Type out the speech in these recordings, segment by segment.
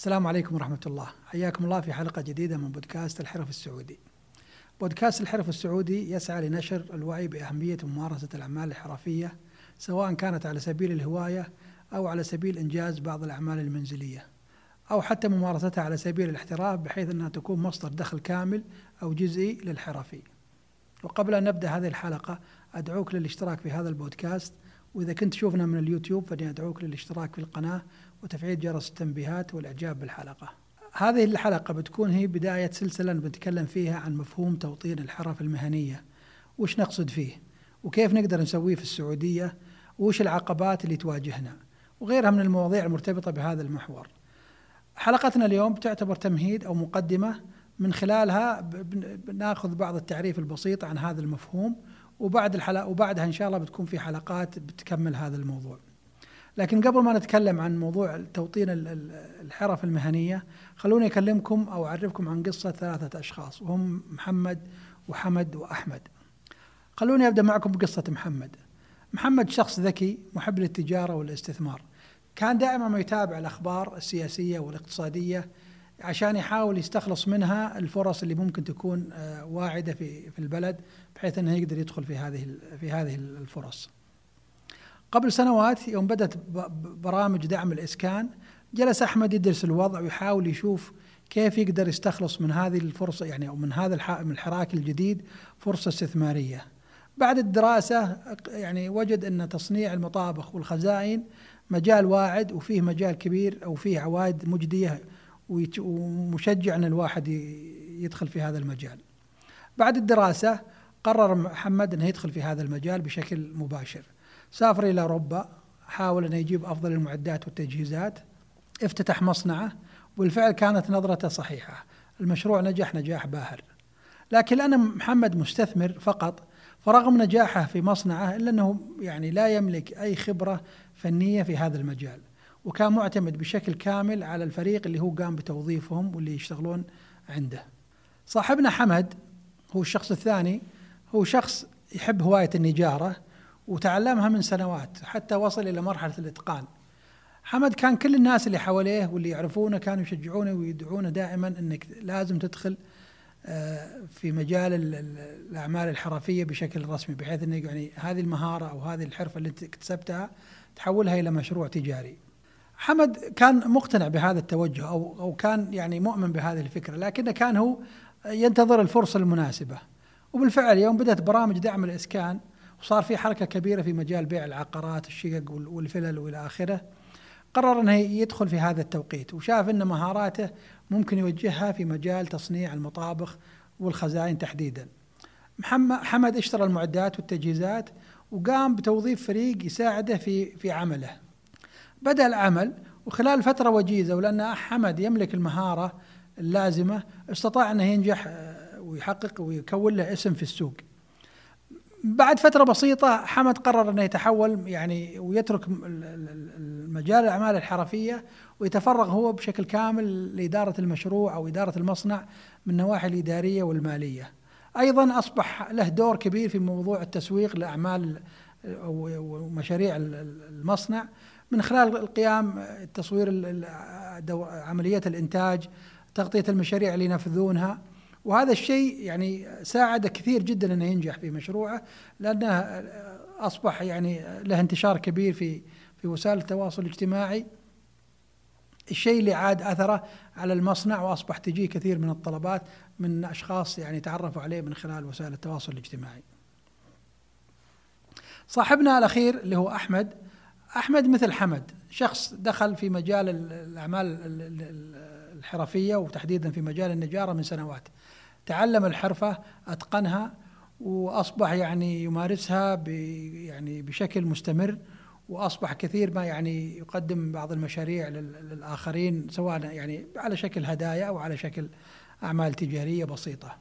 السلام عليكم ورحمة الله. حياكم الله في حلقة جديدة من بودكاست الحرف السعودي. بودكاست الحرف السعودي يسعى لنشر الوعي بأهمية ممارسة الأعمال الحرفية سواء كانت على سبيل الهواية أو على سبيل إنجاز بعض الأعمال المنزلية أو حتى ممارستها على سبيل الاحتراف بحيث أنها تكون مصدر دخل كامل أو جزئي للحرفي. وقبل أن نبدأ هذه الحلقة أدعوك للاشتراك في هذا البودكاست. وإذا كنت تشوفنا من اليوتيوب فإني أدعوك للاشتراك في القناة وتفعيل جرس التنبيهات والإعجاب بالحلقة. هذه الحلقة بتكون هي بداية سلسلة بنتكلم فيها عن مفهوم توطين الحرف المهنية. وش نقصد فيه؟ وكيف نقدر نسويه في السعودية؟ وش العقبات اللي تواجهنا؟ وغيرها من المواضيع المرتبطة بهذا المحور. حلقتنا اليوم تعتبر تمهيد أو مقدمة من خلالها بناخذ بعض التعريف البسيط عن هذا المفهوم وبعد الحلقة وبعدها إن شاء الله بتكون في حلقات بتكمل هذا الموضوع. لكن قبل ما نتكلم عن موضوع توطين الحرف المهنية خلوني أكلمكم أو أعرفكم عن قصة ثلاثة أشخاص وهم محمد وحمد وأحمد. خلوني أبدأ معكم بقصة محمد. محمد شخص ذكي محب للتجارة والاستثمار. كان دائما ما يتابع الأخبار السياسية والاقتصادية عشان يحاول يستخلص منها الفرص اللي ممكن تكون آه، واعدة في في البلد بحيث إنه يقدر يدخل في هذه في هذه الفرص. قبل سنوات يوم بدأت برامج دعم الإسكان جلس أحمد يدرس الوضع ويحاول يشوف كيف يقدر يستخلص من هذه الفرصة يعني أو من هذا من الحراك الجديد فرصة استثمارية. بعد الدراسة يعني وجد أن تصنيع المطابخ والخزائن مجال واعد وفيه مجال كبير أو فيه عوائد مجدية ومشجع أن الواحد يدخل في هذا المجال. بعد الدراسة قرر محمد أنه يدخل في هذا المجال بشكل مباشر. سافر إلى أوروبا حاول أن يجيب أفضل المعدات والتجهيزات افتتح مصنعه والفعل كانت نظرته صحيحة. المشروع نجح نجاح باهر. لكن لأن محمد مستثمر فقط فرغم نجاحه في مصنعه إلا أنه يعني لا يملك أي خبرة فنية في هذا المجال. وكان معتمد بشكل كامل على الفريق اللي هو قام بتوظيفهم واللي يشتغلون عنده. صاحبنا حمد هو الشخص الثاني هو شخص يحب هواية النجارة وتعلمها من سنوات حتى وصل إلى مرحلة الإتقان. حمد كان كل الناس اللي حواليه واللي يعرفونه كانوا يشجعونه ويدعونه دائما أنك لازم تدخل آه، في مجال الأعمال الحرفية بشكل رسمي بحيث أنه يعني هذه المهارة أو هذه الحرفة اللي أنت اكتسبتها تحولها إلى مشروع تجاري. حمد كان مقتنع بهذا التوجه أو أو كان يعني مؤمن بهذه الفكرة لكنه كان هو ينتظر الفرصة المناسبة. وبالفعل يوم بدأت برامج دعم الإسكان وصار في حركة كبيرة في مجال بيع العقارات الشقق والفلل وإلى آخره قرر إنه يدخل في هذا التوقيت وشاف إن مهاراته ممكن يوجهها في مجال تصنيع المطابخ والخزائن تحديدا. محمد حمد اشترى المعدات والتجهيزات وقام بتوظيف فريق يساعده في في عمله. بدأ العمل وخلال فترة وجيزة ولأن حمد يملك المهارة اللازمة استطاع إنه ينجح آه، ويحقق ويكون له اسم في السوق. بعد فترة بسيطة حمد قرر إنه يتحول يعني ويترك مجال الأعمال الحرفية ويتفرغ هو بشكل كامل لإدارة المشروع أو إدارة المصنع من النواحي الإدارية والمالية. أيضا أصبح له دور كبير في موضوع التسويق لأعمال ومشاريع المصنع من خلال القيام تصوير عمليات الإنتاج، تغطية المشاريع اللي ينفذونها وهذا الشيء يعني ساعد كثير جدا إنه ينجح في مشروعه لأنه أصبح يعني له انتشار كبير في في وسائل التواصل الاجتماعي الشيء اللي عاد أثره على المصنع وأصبح تجيه كثير من الطلبات من أشخاص يعني تعرفوا عليه من خلال وسائل التواصل الاجتماعي. صاحبنا الأخير اللي هو أحمد أحمد مثل حمد شخص دخل في مجال الأعمال الحرفية وتحديدا في مجال النجارة من سنوات. تعلم الحرفة أتقنها وأصبح يعني يمارسها يعني بشكل مستمر وأصبح كثير ما يعني يقدم بعض المشاريع للآخرين سواء يعني على شكل هدايا أو على شكل أعمال تجارية بسيطة.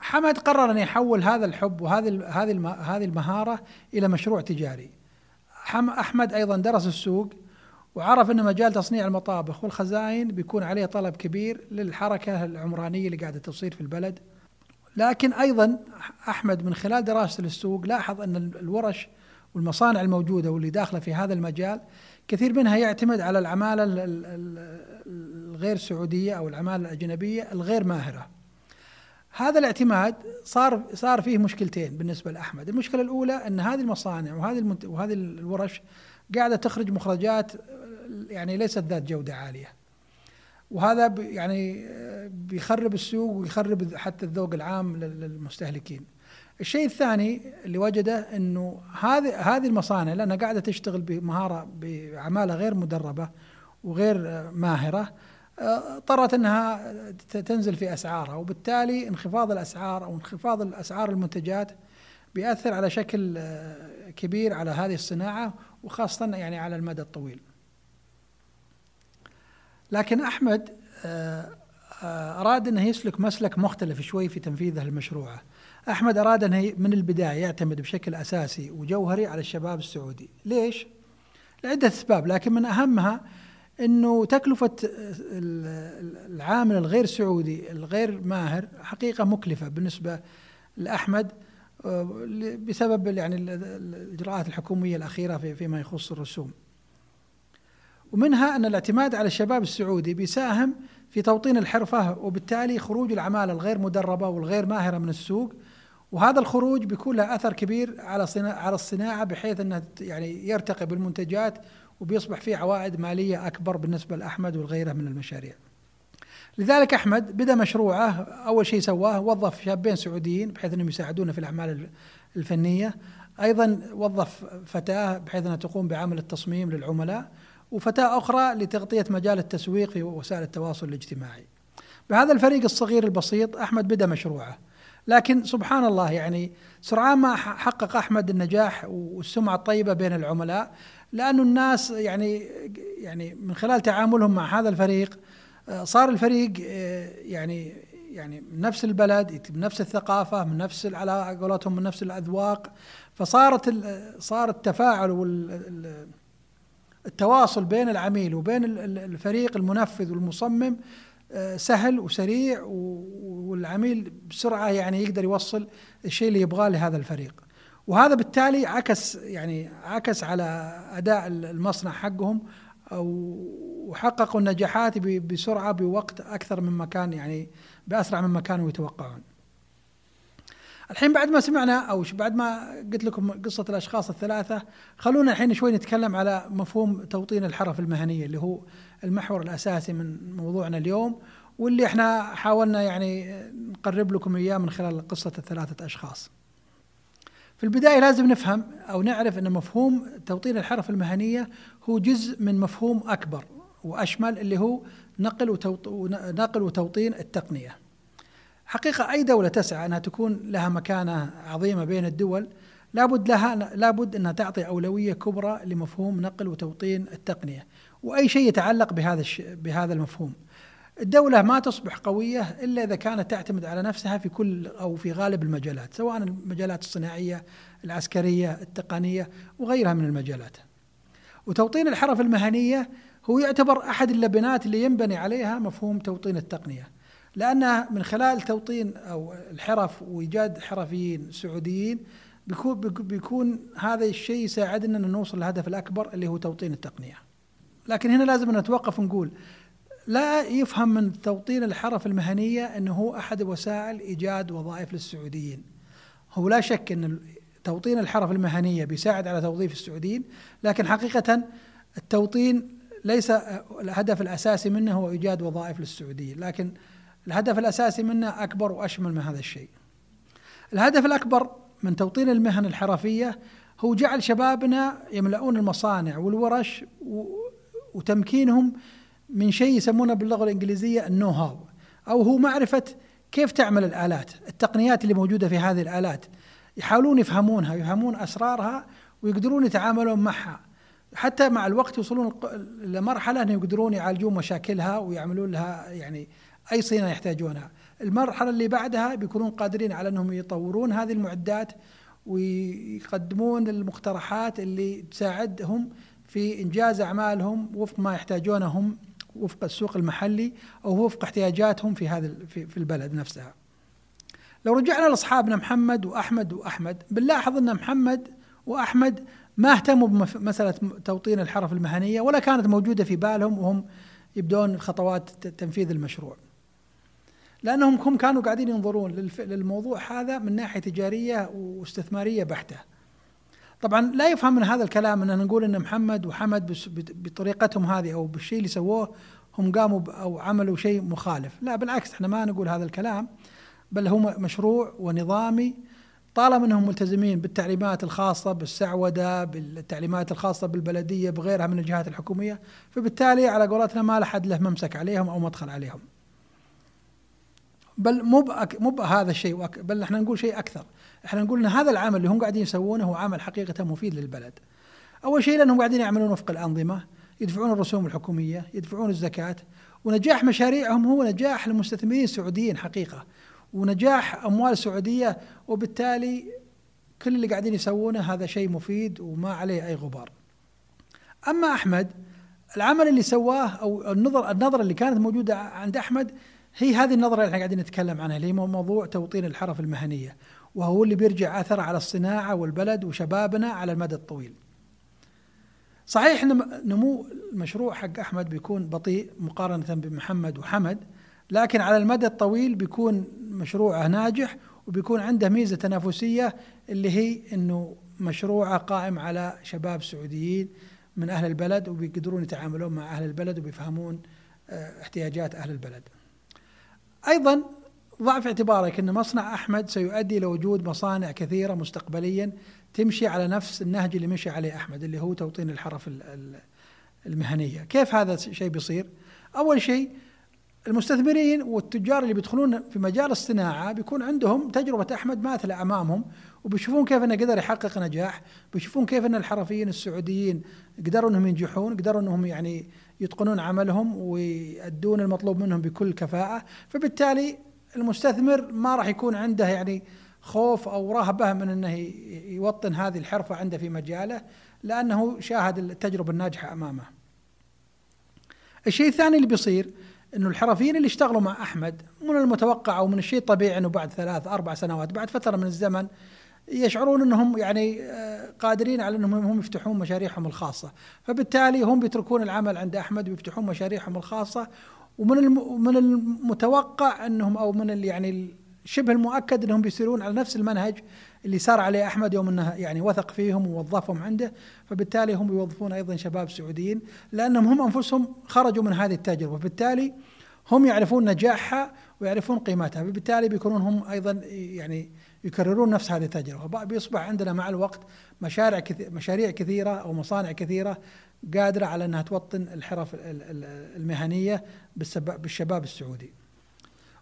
حمد قرر أن يحول هذا الحب وهذه هذه هذه المهارة إلى مشروع تجاري. أحمد أيضا درس السوق وعرف ان مجال تصنيع المطابخ والخزائن بيكون عليه طلب كبير للحركة العمرانية اللي قاعدة تصير في البلد لكن أيضا أحمد من خلال دراسة السوق لاحظ إن الورش والمصانع الموجودة واللي داخلة في هذا المجال كثير منها يعتمد على العمالة الغير سعودية أو العمالة الأجنبية الغير ماهرة. هذا الاعتماد صار صار فيه مشكلتين بالنسبة لأحمد، المشكلة الأولى إن هذه المصانع وهذه. وهذه الورش قاعدة تخرج مخرجات يعني ليست ذات جودة عالية. وهذا يعني بيخرب السوق ويخرب حتى الذوق العام للمستهلكين. الشيء الثاني اللي وجده إنه هذه هذه المصانع لأنها قاعدة تشتغل بمهارة بعمالة غير مدربة وغير ماهرة اضطرت إنها تنزل في أسعارها وبالتالي انخفاض الأسعار أو انخفاض الأسعار المنتجات بيأثر على شكل كبير على هذه الصناعة وخاصة يعني على المدى الطويل. لكن أحمد أراد أنه يسلك مسلك مختلف شوي في تنفيذه لمشروعه. أحمد أراد ان من البداية يعتمد بشكل أساسي وجوهري على الشباب السعودي، ليش؟ لعدة أسباب لكن من أهمها إنه تكلفة العامل الغير سعودي الغير ماهر حقيقة مكلفة بالنسبة لأحمد بسبب يعني الإجراءات الحكومية الأخيرة فيما يخص الرسوم. ومنها أن الاعتماد على الشباب السعودي بيساهم في توطين الحرفة وبالتالي خروج العماله الغير مدربة والغير ماهرة من السوق وهذا الخروج بيكون له أثر كبير على على الصناعة بحيث أنها يعني يرتقي بالمنتجات وبيصبح فيه عوائد مالية أكبر بالنسبة لأحمد وغيره من المشاريع. لذلك أحمد بدا مشروعه أول شيء سواه وظف شابين سعوديين بحيث أنهم يساعدونه في الأعمال الفنية، أيضا وظف فتاة بحيث أنها تقوم بعمل التصميم للعملاء، وفتاة أخرى لتغطية مجال التسويق في وسائل التواصل الاجتماعي. بهذا الفريق الصغير البسيط أحمد بدا مشروعه. لكن سبحان الله يعني سرعان ما حقق أحمد النجاح والسمعة الطيبة بين العملاء لأنه الناس يعني يعني من خلال تعاملهم مع هذا الفريق صار الفريق يعني يعني من نفس البلد من نفس الثقافة من نفس على قولتهم من نفس الأذواق فصارت صار التفاعل والتواصل بين العميل وبين الفريق المنفذ والمصمم سهل وسريع والعميل بسرعة يعني يقدر يوصل الشيء اللي يبغاه لهذا الفريق. وهذا بالتالي عكس يعني عكس على أداء المصنع حقهم وحققوا النجاحات بسرعة بوقت أكثر مما كان يعني بأسرع مما كانوا يتوقعون. الحين بعد ما سمعنا أو بعد ما قلت لكم قصة الأشخاص الثلاثة خلونا الحين شوي نتكلم على مفهوم توطين الحرف المهنية اللي هو المحور الأساسي من موضوعنا اليوم واللي إحنا حاولنا يعني نقرب لكم إياه من خلال قصة الثلاثة أشخاص. في البداية لازم نفهم أو نعرف أن مفهوم توطين الحرف المهنية هو جزء من مفهوم أكبر وأشمل اللي هو نقل نقل وتوطين التقنية. حقيقة أي دولة تسعى أنها تكون لها مكانة عظيمة بين الدول لابد لها لابد أنها تعطي أولوية كبرى لمفهوم نقل وتوطين التقنية وأي شيء يتعلق بهذا بهذا المفهوم. الدولة ما تصبح قوية إلا إذا كانت تعتمد على نفسها في كل أو في غالب المجالات سواء المجالات الصناعية العسكرية التقنية وغيرها من المجالات. وتوطين الحرف المهنية هو يعتبر أحد اللبنات اللي ينبني عليها مفهوم توطين التقنية. لأنها من خلال توطين أو الحرف وإيجاد حرفيين سعوديين بيكون, بيكون هذا الشيء يساعدنا أن نوصل للهدف الأكبر اللي هو توطين التقنية. لكن هنا لازم نتوقف ونقول لا يفهم من توطين الحرف المهنية أنه هو أحد وسائل إيجاد وظائف للسعوديين. هو لا شك أن توطين الحرف المهنية بيساعد على توظيف السعوديين لكن حقيقة التوطين ليس الهدف الأساسي منه هو إيجاد وظائف للسعوديين لكن الهدف الأساسي منه أكبر وأشمل من هذا الشيء. الهدف الأكبر من توطين المهن الحرفية هو جعل شبابنا يملؤون المصانع والورش وتمكينهم من شيء يسمونه باللغة الإنجليزية النو هاو أو هو معرفة كيف تعمل الآلات، التقنيات اللي موجودة في هذه الآلات يحاولون يفهمونها، يفهمون أسرارها ويقدرون يتعاملون معها. حتى مع الوقت يوصلون لمرحلة إنه يقدرون يعالجون مشاكلها ويعملون لها يعني أي صيانة يحتاجونها. المرحلة اللي بعدها بيكونون قادرين على إنهم يطورون هذه المعدات ويقدمون المقترحات اللي تساعدهم في إنجاز أعمالهم وفق ما يحتاجونه هم وفق السوق المحلي أو وفق احتياجاتهم في هذا في, في البلد نفسها. لو رجعنا لأصحابنا محمد وأحمد وأحمد بنلاحظ أن محمد وأحمد ما اهتموا بمسألة توطين الحرف المهنية ولا كانت موجودة في بالهم وهم يبدون خطوات تنفيذ المشروع لأنهم هم كانوا قاعدين ينظرون للموضوع هذا من ناحية تجارية واستثمارية بحتة طبعا لا يفهم من هذا الكلام أن نقول إن محمد وحمد بطريقتهم هذه أو بالشيء اللي سووه هم قاموا أو عملوا شيء مخالف. لا بالعكس إحنا ما نقول هذا الكلام بل هو مشروع ونظامي. طالما إنهم ملتزمين بالتعليمات الخاصة بالسعودة بالتعليمات الخاصة بالبلدية بغيرها من الجهات الحكومية فبالتالي على قولتنا ما لحد له ممسك عليهم أو مدخل عليهم. بل مو مو هذا الشيء بل إحنا نقول شيء أكثر إحنا نقول إن هذا العمل اللي هم قاعدين يسوونه هو عمل حقيقة مفيد للبلد أول شيء لأنهم قاعدين يعملون وفق الأنظمة يدفعون الرسوم الحكومية يدفعون الزكاة ونجاح مشاريعهم هو نجاح المستثمرين السعوديين حقيقة ونجاح أموال سعوديه وبالتالي كل اللي قاعدين يسوونه هذا شيء مفيد وما عليه أي غبار. أما أحمد العمل اللي سواه أو النظر النظرة اللي كانت موجودة عند أحمد هي هذه النظرة اللي إحنا قاعدين نتكلم عنها اللي هي موضوع توطين الحرف المهنية وهو اللي بيرجع أثر على الصناعة والبلد وشبابنا على المدى الطويل. صحيح إن نمو المشروع حق أحمد بيكون بطيء مقارنة بمحمد وحمد لكن على المدى الطويل بيكون مشروعه ناجح وبيكون عنده ميزة تنافسية اللي هي إنه مشروعه قائم على شباب سعوديين من أهل البلد وبيقدرون يتعاملون مع أهل البلد وبيفهمون آه، احتياجات أهل البلد. أيضا ضع في اعتبارك إن مصنع أحمد سيؤدي إلى وجود مصانع كثيرة مستقبليا تمشي على نفس النهج اللي مشي عليه أحمد اللي هو توطين الحرف المهنية، كيف هذا الشيء بيصير؟ أول شيء المستثمرين والتجار اللي بيدخلون في مجال الصناعة بيكون عندهم تجربة أحمد ماثلة أمامهم وبيشوفون كيف إنه قدر يحقق نجاح، بيشوفون كيف إن الحرفيين السعوديين قدروا إنهم ينجحون، قدروا إنهم يعني يتقنون عملهم ويؤدون المطلوب منهم بكل كفاءة، فبالتالي المستثمر ما راح يكون عنده يعني خوف أو رهبة من إنه يوطن هذه الحرفة عنده في مجاله لأنه شاهد التجربة الناجحة أمامه. الشيء الثاني اللي بيصير إنه الحرفيين اللي اشتغلوا مع أحمد من المتوقع أو من الشيء الطبيعي إنه بعد ثلاث أربع سنوات بعد فترة من الزمن يشعرون إنهم يعني آه، قادرين على إنهم هم يفتحون مشاريعهم الخاصة، فبالتالي هم بيتركون العمل عند أحمد ويفتحون مشاريعهم الخاصة ومن من المتوقع إنهم أو من يعني شبه المؤكد انهم بيسيرون على نفس المنهج اللي سار عليه أحمد يوم إنه يعني وثق فيهم ووظفهم عنده فبالتالي هم يوظفون أيضا شباب سعوديين لأنهم هم أنفسهم خرجوا من هذه التجربة فبالتالي هم يعرفون نجاحها ويعرفون قيمتها فبالتالي بيكونون هم أيضا يعني يكررون نفس هذه التجربة. بيصبح عندنا مع الوقت مشاريع كثير مشاريع كثيرة أو مصانع كثيرة قادرة على إنها توطن الحرف المهنية بالشباب السعودي.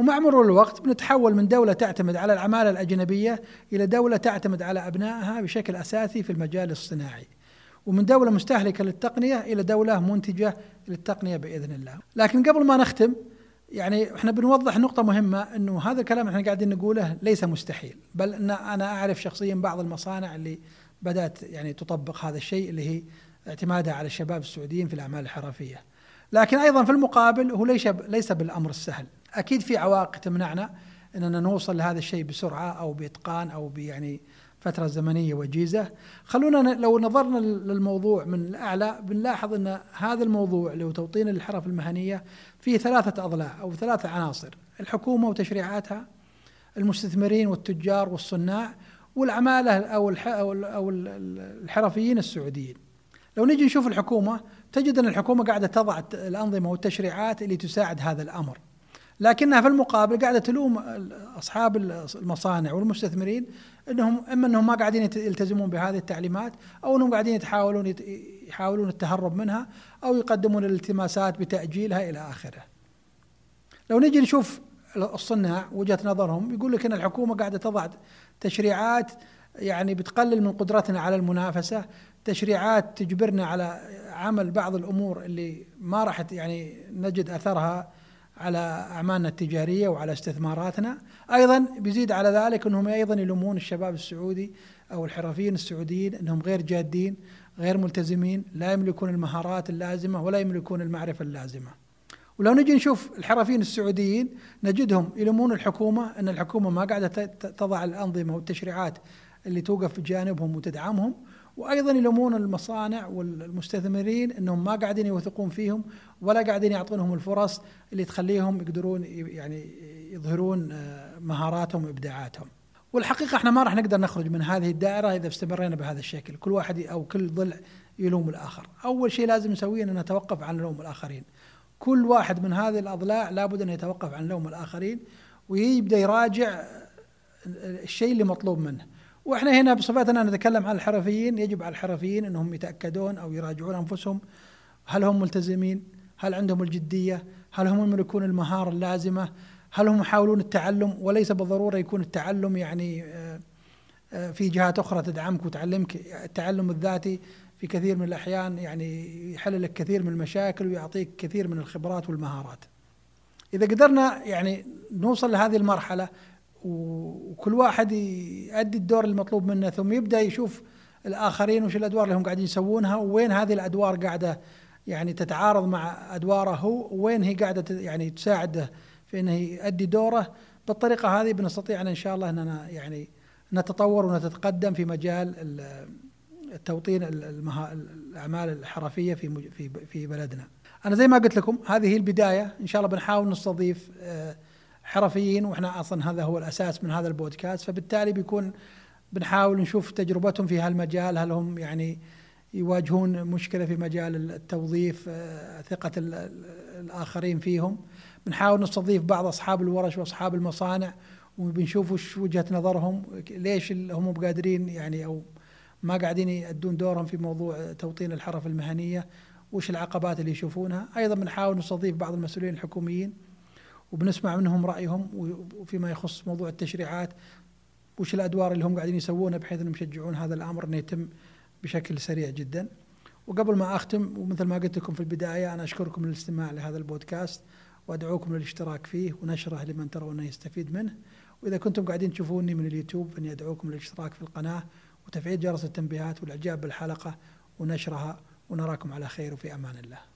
ومع مرور الوقت بنتحول من دولة تعتمد على العمالة الأجنبية إلى دولة تعتمد على أبنائها بشكل أساسي في المجال الصناعي. ومن دولة مستهلكة للتقنية إلى دولة منتجة للتقنية بإذن الله. لكن قبل ما نختم يعني إحنا بنوضح نقطة مهمة إنه هذا الكلام إحنا قاعدين نقوله ليس مستحيل، بل إن أنا أعرف شخصيا بعض المصانع اللي بدأت يعني تطبق هذا الشيء اللي هي اعتمادها على الشباب السعوديين في الأعمال الحرفية. لكن أيضا في المقابل هو ليس ليس بالأمر السهل، أكيد في عوائق تمنعنا إننا نوصل لهذا الشيء بسرعة أو بإتقان أو يعني فترة زمنية وجيزة. خلونا لو نظرنا للموضوع من الأعلى بنلاحظ إن هذا الموضوع اللي هو توطين الحرف المهنية فيه ثلاثة أضلاع أو ثلاثة عناصر. الحكومة وتشريعاتها المستثمرين والتجار والصناع والعمالة أو أو الحرفيين السعوديين. لو نجي نشوف الحكومة تجد إن الحكومة قاعدة تضع الأنظمة والتشريعات اللي تساعد هذا الأمر. لكنها في المقابل قاعدة تلوم أصحاب المصانع والمستثمرين إنهم إما إنهم ما قاعدين يلتزمون بهذه التعليمات أو إنهم قاعدين يتحاولون يحاولون التهرب منها أو يقدمون الالتماسات بتأجيلها إلى آخره. لو نجي نشوف الصناع وجهة نظرهم يقول لك إن الحكومة قاعدة تضع تشريعات يعني بتقلل من قدرتنا على المنافسة، تشريعات تجبرنا على عمل بعض الأمور اللي ما راح يعني نجد أثرها على أعمالنا التجارية وعلى استثماراتنا، أيضا بيزيد على ذلك إنهم أيضا يلومون الشباب السعودي أو الحرفيين السعوديين إنهم غير جادين، غير ملتزمين، لا يملكون المهارات اللازمة ولا يملكون المعرفة اللازمة. ولو نجي نشوف الحرفيين السعوديين نجدهم يلومون الحكومة إن الحكومة ما قاعدة تضع الأنظمة والتشريعات اللي توقف بجانبهم وتدعمهم وأيضا يلومون المصانع والمستثمرين إنهم ما قاعدين يوثقون فيهم ولا قاعدين يعطونهم الفرص اللي تخليهم يقدرون يعني يظهرون آه، مهاراتهم وإبداعاتهم. والحقيقة إحنا ما راح نقدر نخرج من هذه الدائرة إذا استمرينا بهذا الشكل، كل واحد أو كل ضلع يلوم الآخر. أول شيء لازم نسويه ان نتوقف عن لوم الآخرين. كل واحد من هذه الأضلاع لابد أن يتوقف عن لوم الآخرين ويبدأ يراجع الشيء اللي مطلوب منه. وإحنا هنا بصفتنا نتكلم عن الحرفيين يجب على الحرفيين إنهم يتأكدون أو يراجعون أنفسهم هل هم ملتزمين؟ هل عندهم الجدية؟ هل هم يملكون المهارة اللازمة؟ هل هم يحاولون التعلم وليس بالضرورة يكون التعلم يعني آه، آه، في جهات أخرى تدعمك وتعلمك التعلم الذاتي في كثير من الأحيان يعني يحل لك كثير من المشاكل ويعطيك كثير من الخبرات والمهارات. إذا قدرنا يعني نوصل لهذه المرحلة وكل واحد يؤدي الدور المطلوب منه ثم يبدأ يشوف الآخرين وش الأدوار اللي هم قاعدين يسوونها وين هذه الأدوار قاعدة يعني تتعارض مع أدواره هو وين هي قاعدة يعني تساعده في إنه يؤدي دوره بالطريقة هذه بنستطيع أن إن شاء الله إننا يعني نتطور ونتقدم في مجال التوطين الأعمال الحرفية في في في بلدنا. أنا زي ما قلت لكم هذه هي البداية إن شاء الله بنحاول نستضيف آه حرفيين وإحنا أصلا هذا هو الأساس من هذا البودكاست. فبالتالي بيكون بنحاول نشوف تجربتهم في هالمجال. هل هم يعني يواجهون مشكلة في مجال التوظيف آه، ثقة الآخرين فيهم. بنحاول نستضيف بعض أصحاب الورش وأصحاب المصانع وبنشوف وش وجهة نظرهم ليش هم قادرين يعني أو ما قاعدين يأدون دورهم في موضوع توطين الحرف المهنية وش العقبات اللي يشوفونها. أيضا بنحاول نستضيف بعض المسؤولين الحكوميين. وبنسمع منهم رأيهم وفيما يخص موضوع التشريعات وش الأدوار اللي هم قاعدين يسوونها بحيث إنهم يشجعون هذا الأمر إنه يتم بشكل سريع جدا. وقبل ما أختم ومثل ما قلت لكم في البداية أنا أشكركم للاستماع لهذا البودكاست وأدعوكم للاشتراك فيه ونشره لمن ترون يستفيد منه. وإذا كنتم قاعدين تشوفوني من اليوتيوب فإني أدعوكم للاشتراك في القناة وتفعيل جرس التنبيهات والإعجاب بالحلقة ونشرها ونراكم على خير وفي أمان الله.